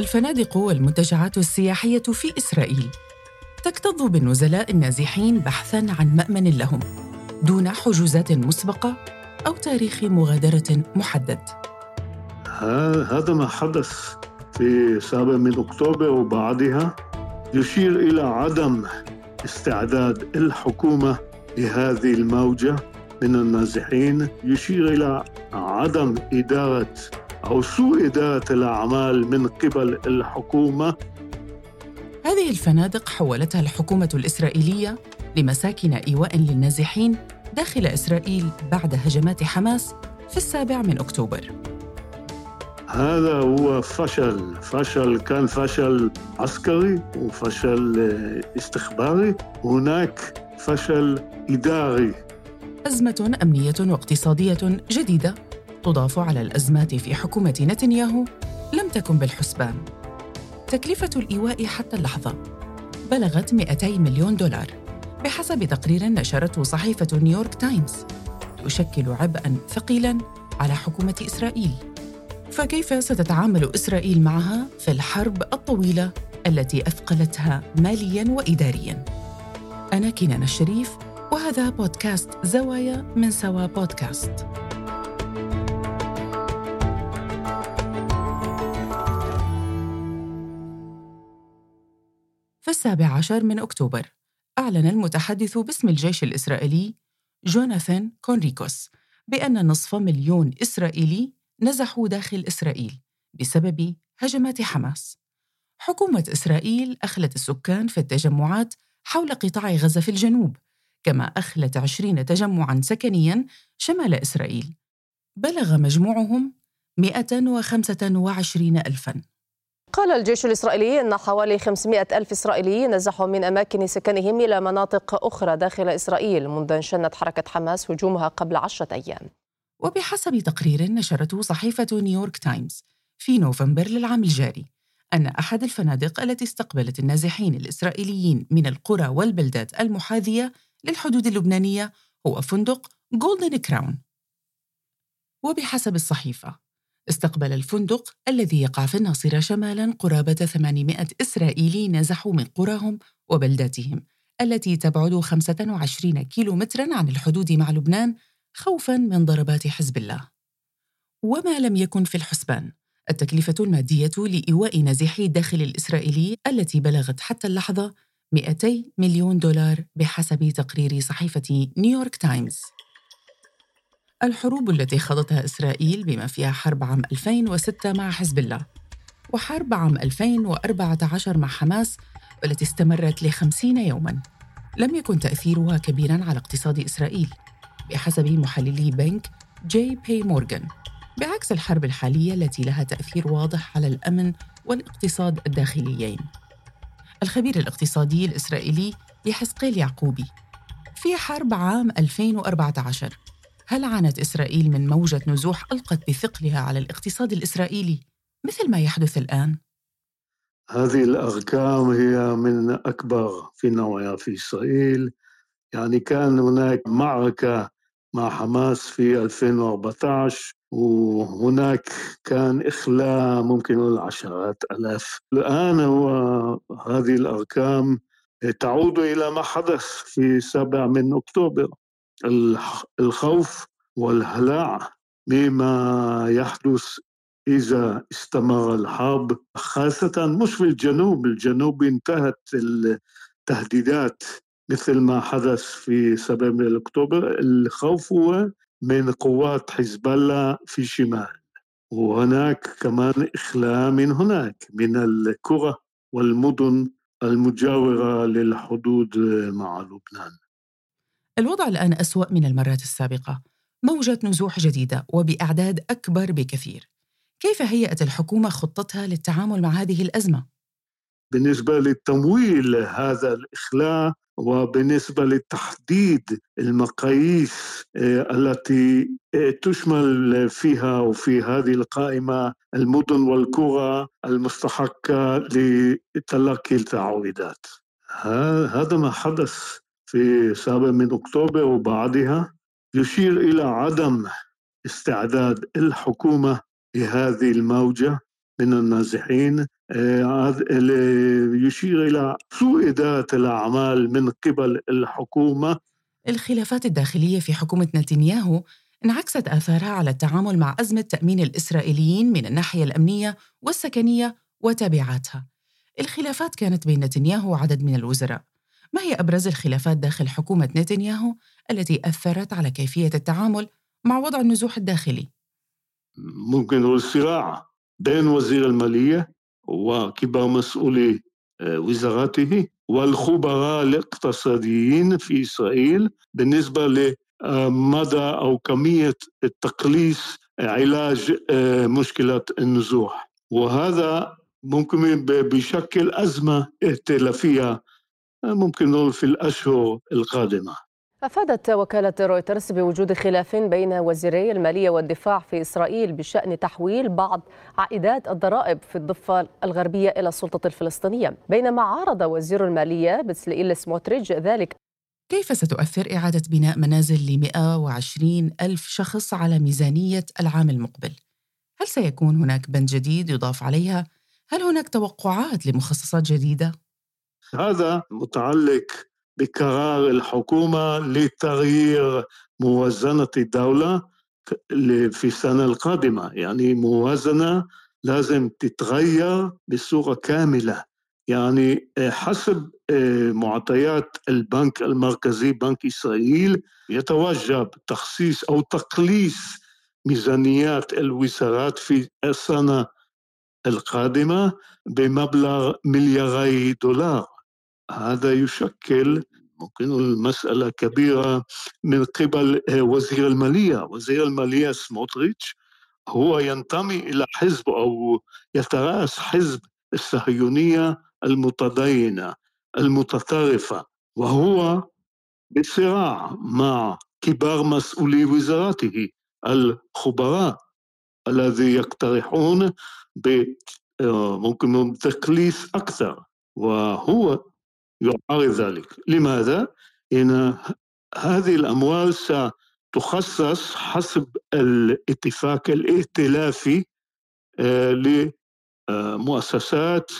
الفنادق والمنتجعات السياحية في إسرائيل. تكتظ بالنزلاء النازحين بحثاً عن مأمن لهم دون حجوزات مسبقة أو تاريخ مغادرة محدد. هذا ما حدث في 7 من أكتوبر وبعدها يشير إلى عدم استعداد الحكومة لهذه الموجة من النازحين. يشير إلى عدم إدارة أو إدارة الأعمال من قبل الحكومة؟ هذه الفنادق حولتها الحكومة الإسرائيلية لمساكن إيواء للنازحين داخل إسرائيل بعد هجمات حماس في السابع من أكتوبر. هذا هو فشل. فشل كان فشل عسكري وفشل استخباري. هناك فشل إداري. أزمة أمنية واقتصادية جديدة تضاف على الأزمات في حكومة نتنياهو لم تكن بالحسبان. تكلفة الإيواء حتى اللحظة بلغت 200 مليون دولار بحسب تقرير نشرته صحيفة نيويورك تايمز. تشكل عبئا ثقيلا على حكومة إسرائيل. فكيف ستتعامل إسرائيل معها في الحرب الطويلة التي أثقلتها ماليا وإداريا؟ أنا كنان الشريف وهذا بودكاست زوايا من سوا بودكاست. في السابع عشر من أكتوبر أعلن المتحدث باسم الجيش الإسرائيلي جوناثان كونريكوس بأن نصف مليون إسرائيلي نزحوا داخل إسرائيل بسبب هجمات حماس. حكومة إسرائيل أخلت السكان في التجمعات حول قطاع غزة في الجنوب، كما أخلت عشرين تجمعاً سكنياً شمال إسرائيل. بلغ مجموعهم 125 ألفاً. قال الجيش الإسرائيلي أن حوالي 500 ألف إسرائيلي نزحوا من أماكن سكنهم إلى مناطق أخرى داخل إسرائيل منذ أن شنت حركة حماس هجومها قبل عشرة أيام. وبحسب تقرير نشرته صحيفة نيويورك تايمز في نوفمبر للعام الجاري أن أحد الفنادق التي استقبلت النازحين الإسرائيليين من القرى والبلدات المحاذية للحدود اللبنانية هو فندق Golden Crown وبحسب الصحيفة استقبل الفندق الذي يقع في الناصرة شمالا قرابة 800 إسرائيلي نزحوا من قراهم وبلداتهم التي تبعد 25 كيلومترا عن الحدود مع لبنان خوفا من ضربات حزب الله. وما لم يكن في الحسبان التكلفة المادية لإيواء نازحي الداخل الإسرائيلي التي بلغت حتى اللحظة 200 مليون دولار بحسب تقرير صحيفة نيويورك تايمز. الحروب التي خاضتها إسرائيل بما فيها حرب عام 2006 مع حزب الله وحرب عام 2014 مع حماس والتي استمرت لخمسين يوماً. لم يكن تأثيرها كبيراً على اقتصاد إسرائيل بحسب محللي بنك جي بي مورغان بعكس الحرب الحالية التي لها تأثير واضح على الأمن والاقتصاد الداخليين. الخبير الاقتصادي الإسرائيلي يحسقيل يعقوبي في حرب عام 2014 هل عانت إسرائيل من موجة نزوح ألقت بثقلها على الاقتصاد الإسرائيلي؟ مثل ما يحدث الآن؟ هذه الأرقام هي من أكبر في نوعها في إسرائيل. يعني كان هناك معركة مع حماس في 2014 وهناك كان إخلاء ممكن نقول عشرات ألاف. الآن هو هذه الأرقام تعود إلى ما حدث في 7 من أكتوبر. الخوف والهلع بما يحدث إذا استمر الحرب خاصة مش في الجنوب الجنوب انتهت التهديدات مثل ما حدث في 7 من أكتوبر الخوف هو من قوات حزب الله في الشمال وهناك كمان إخلاء من هناك من القرى والمدن المجاورة للحدود مع لبنان. الوضع الآن أسوأ من المرات السابقة. موجة نزوح جديدة وبأعداد أكبر بكثير. كيف هيأت الحكومة خطتها للتعامل مع هذه الأزمة؟ بالنسبة للتمويل هذا الإخلاء وبالنسبة لتحديد المقاييس آه، التي آه، تشمل فيها وفي هذه القائمة المدن والقرى المستحقة لتلقي التعويضات. هذا ما حدث في 7 من أكتوبر وبعدها يشير إلى عدم استعداد الحكومة لهذه الموجة من النازحين آه، يشير إلى سوء إدارة الأعمال من قبل الحكومة الخلافات الداخلية في حكومة نتنياهو انعكست آثارها على التعامل مع أزمة تأمين الإسرائيليين من الناحية الأمنية والسكنية وتبعاتها. الخلافات كانت بين نتنياهو وعدد من الوزراء. ما هي أبرز الخلافات داخل حكومة نتنياهو التي أثرت على كيفية التعامل مع وضع النزوح الداخلي؟ ممكن نقول صراع بين وزير المالية وكبار مسؤولي آه، وزاراته والخبراء الاقتصاديين في إسرائيل بالنسبة لمدى أو كمية التقليص علاج آه، مشكلة النزوح وهذا ممكن بيشكل أزمة ائتلافية ممكن نقول في الأشهر القادمة أفادت وكالة رويترز بوجود خلاف بين وزيري المالية والدفاع في إسرائيل بشأن تحويل بعض عائدات الضرائب في الضفة الغربية إلى السلطة الفلسطينية بينما عارض وزير المالية بتسلئيل سموتريج ذلك كيف ستؤثر إعادة بناء منازل ل 120 ألف شخص على ميزانية العام المقبل؟ هل سيكون هناك بند جديد يضاف عليها؟ هل هناك توقعات لمخصصات جديدة؟ هذا متعلق بقرار الحكومة لتغيير موازنة الدولة في السنة القادمة. يعني موازنة لازم تتغير بصورة كاملة. يعني حسب آه، معطيات البنك المركزي بنك إسرائيل يتوجب تخصيص أو تقليص ميزانيات الوزارات في السنة القادمة بمبلغ ملياري دولار. هذا يشكل ممكن المسألة كبيرة من قبل آه، وزير المالية. وزير المالية سموتريتش هو ينتمي إلى حزب أو يترأس حزب الصهيونية المتدينة المتطرفة وهو بصراع مع كبار مسؤولي وزارته الخبراء الذي يقترحون آه، ممكن تقليص أكثر. وهو يعارض ذلك لماذا؟ إن هذه الأموال ستخصص حسب الاتفاق الائتلافي آه، لمؤسسات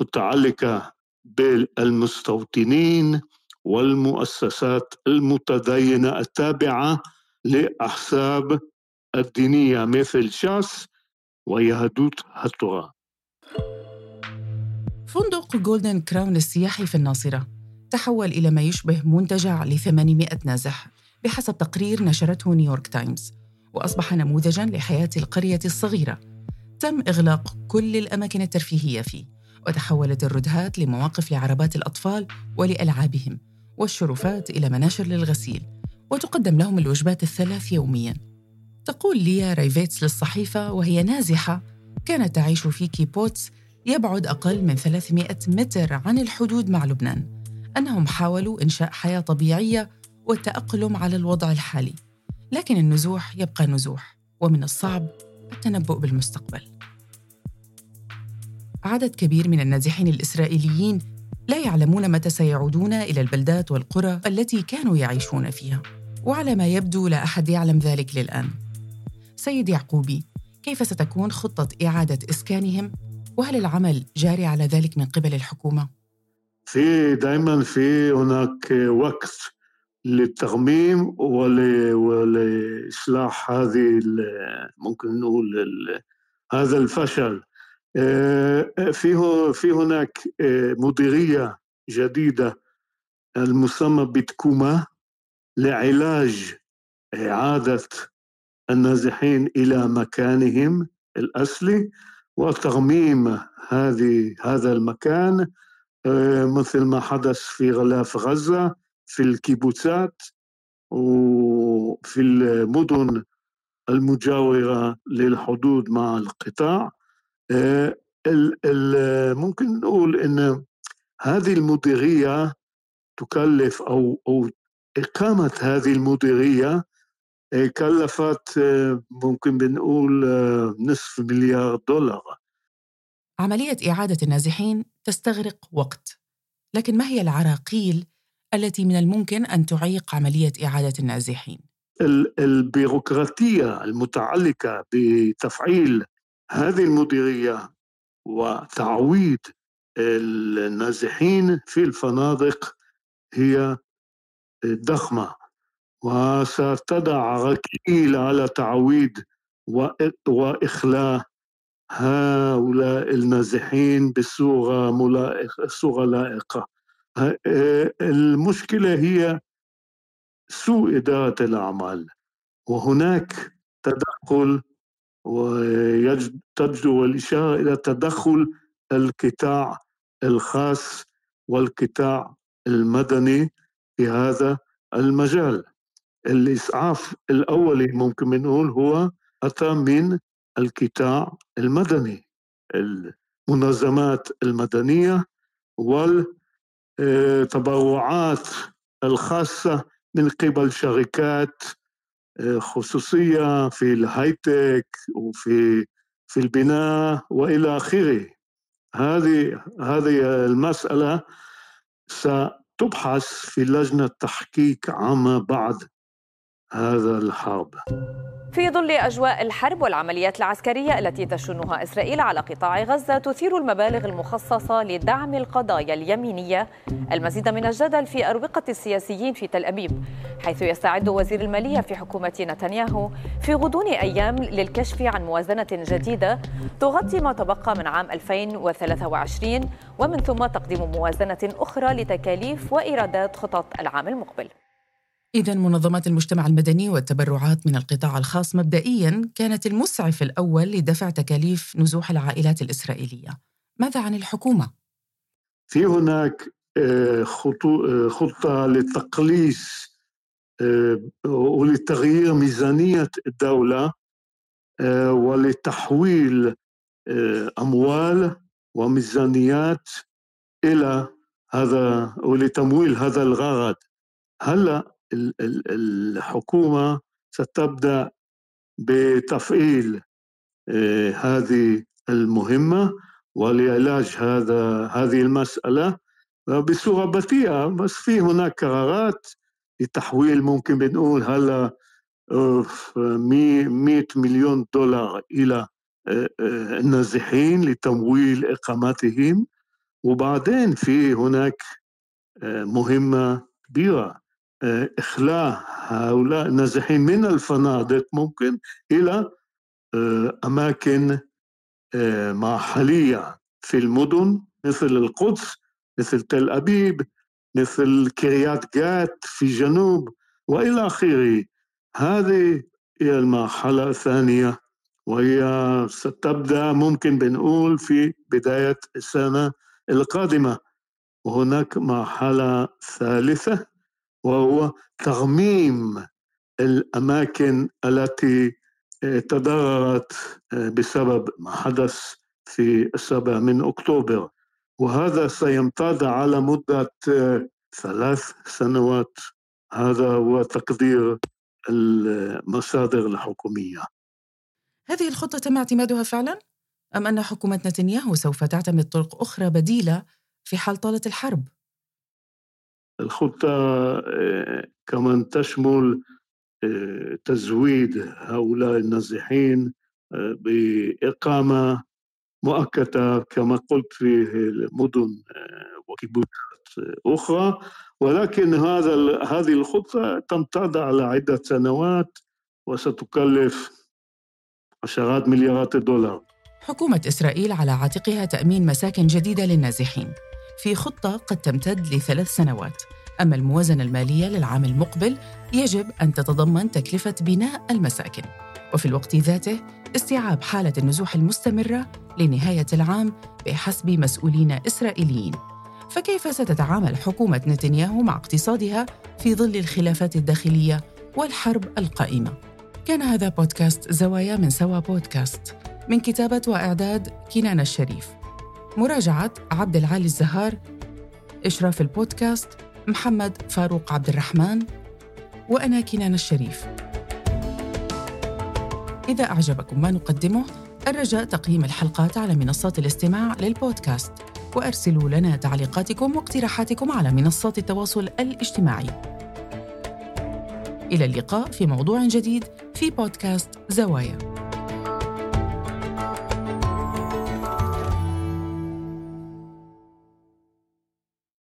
متعلقة بالمستوطنين والمؤسسات المتدينة التابعة للأحزاب الدينية مثل شاس ويهدوت هتوراه فندق Golden Crown السياحي في الناصرة. تحول إلى ما يشبه منتجع ل 800 نازح بحسب تقرير نشرته نيويورك تايمز وأصبح نموذجاً لحياة القرية الصغيرة. تم إغلاق كل الأماكن الترفيهية فيه وتحولت الردهات لمواقف لعربات الأطفال ولألعابهم والشرفات إلى مناشر للغسيل وتقدم لهم الوجبات الثلاث يومياً. تقول ليا رايفيتس للصحيفة وهي نازحة كانت تعيش في كيبوتس يبعد أقل من 300 متر عن الحدود مع لبنان. أنهم حاولوا إنشاء حياة طبيعية والتأقلم على الوضع الحالي. لكن النزوح يبقى نزوح ومن الصعب التنبؤ بالمستقبل. عدد كبير من النازحين الإسرائيليين لا يعلمون متى سيعودون إلى البلدات والقرى التي كانوا يعيشون فيها. وعلى ما يبدو لا أحد يعلم ذلك للآن. سيد يعقوبي كيف ستكون خطة إعادة إسكانهم؟ وهل العمل جاري على ذلك من قبل الحكومة؟ في دائما في هناك وقت للترميم ولإصلاح هذه ممكن نقول هذا الفشل آه، في في هناك آه، مديرية جديدة المسمى بتكوما لعلاج إعادة النازحين إلى مكانهم الأصلي وترميم هذه هذا المكان آه، مثل ما حدث في غلاف غزة في الكيبوتسات وفي المدن المجاورة للحدود مع القطاع. آه، ممكن نقول أن هذه المديرية تكلف أو أو إقامة هذه المديرية كلفت ممكن بنقول نصف مليار دولار عملية إعادة النازحين تستغرق وقت لكن ما هي العراقيل التي من الممكن أن تعيق عملية إعادة النازحين؟ البيروقراطية المتعلقة بتفعيل هذه المديرية وتعويض النازحين في الفنادق هي ضخمة وستضع ركيل على تعويض وإخلاء هؤلاء النازحين بصورة ملائقة صورة لائقة. المشكلة هي سوء إدارة الأعمال. وهناك تدخل وتجدو الإشارة إلى تدخل القطاع الخاص والقطاع المدني في هذا المجال. الإسعاف الأولي ممكن نقول هو أتى من القطاع المدني المنظمات المدنية والتبرعات الخاصة من قبل شركات آه، خصوصية في الهايتك وفي في البناء وإلى آخره. هذه هذه المسألة ستبحث في لجنة تحقيق عما بعد هذا الحرب. في ظل أجواء الحرب والعمليات العسكرية التي تشنها إسرائيل على قطاع غزة تثير المبالغ المخصصة لدعم القضايا اليمينية المزيد من الجدل في أروقة السياسيين في تل أبيب حيث يستعد وزير المالية في حكومة نتنياهو في غضون أيام للكشف عن موازنة جديدة تغطي ما تبقى من عام 2023 ومن ثم تقديم موازنة أخرى لتكاليف وإيرادات خطط العام المقبل. إذا منظمات المجتمع المدني والتبرعات من القطاع الخاص مبدئيا كانت المسعف الأول لدفع تكاليف نزوح العائلات الإسرائيلية. ماذا عن الحكومة؟ في هناك آه، آه، خطة لتقليص آه، ولتغيير ميزانية الدولة ولتحويل أموال وميزانيات إلى هذا ولتمويل هذا الغرض هلأ الحكومة ستبدأ بتفعيل آه، هذه المهمة ولعلاج هذا هذه المسألة بصورة بطيئة بس في هناك قرارات لتحويل ممكن بنقول هلا 100 مليون دولار إلى آه، آه، النازحين لتمويل إقامتهم وبعدين في هناك مهمة كبيرة. إخلاء هؤلاء النازحين من الفنادق ممكن إلى آه، أماكن آه، محلية في المدن مثل القدس مثل تل أبيب مثل كريات جات في جنوب وإلى آخره. هذه هي المرحلة الثانية وهي ستبدأ ممكن بنقول في بداية السنة القادمة. وهناك مرحلة ثالثة. وهو ترميم الأماكن التي تضررت بسبب ما حدث في السابع من أكتوبر وهذا سيمتد على مدة ثلاث سنوات هذا هو تقدير المصادر الحكومية هذه الخطة تم اعتمادها فعلا؟ أم أن حكومة نتنياهو سوف تعتمد طرق أخرى بديلة في حال طالت الحرب؟ الخطة آه، كمان تشمل آه، تزويد هؤلاء النازحين آه، بإقامة مؤقتة كما قلت في المدن وكيبوتات أخرى. ولكن هذا هذه الخطة تمتد على عدة سنوات وستكلف عشرات مليارات الدولار. حكومة إسرائيل على عاتقها تأمين مساكن جديدة للنازحين. في خطة قد تمتد لثلاث سنوات. أما الموازنة المالية للعام المقبل يجب أن تتضمن تكلفة بناء المساكن. وفي الوقت ذاته استيعاب حالة النزوح المستمرة لنهاية العام بحسب مسؤولين إسرائيليين. فكيف ستتعامل حكومة نتنياهو مع اقتصادها في ظل الخلافات الداخلية والحرب القائمة؟ كان هذا بودكاست زوايا من سوا بودكاست. من كتابة وإعداد كنان الشريف. مراجعة عبد العالي الزهار إشراف البودكاست محمد فاروق عبد الرحمن وأنا كنان الشريف. إذا أعجبكم ما نقدمه الرجاء تقييم الحلقات على منصات الاستماع للبودكاست وأرسلوا لنا تعليقاتكم واقتراحاتكم على منصات التواصل الاجتماعي. إلى اللقاء في موضوع جديد في بودكاست زوايا.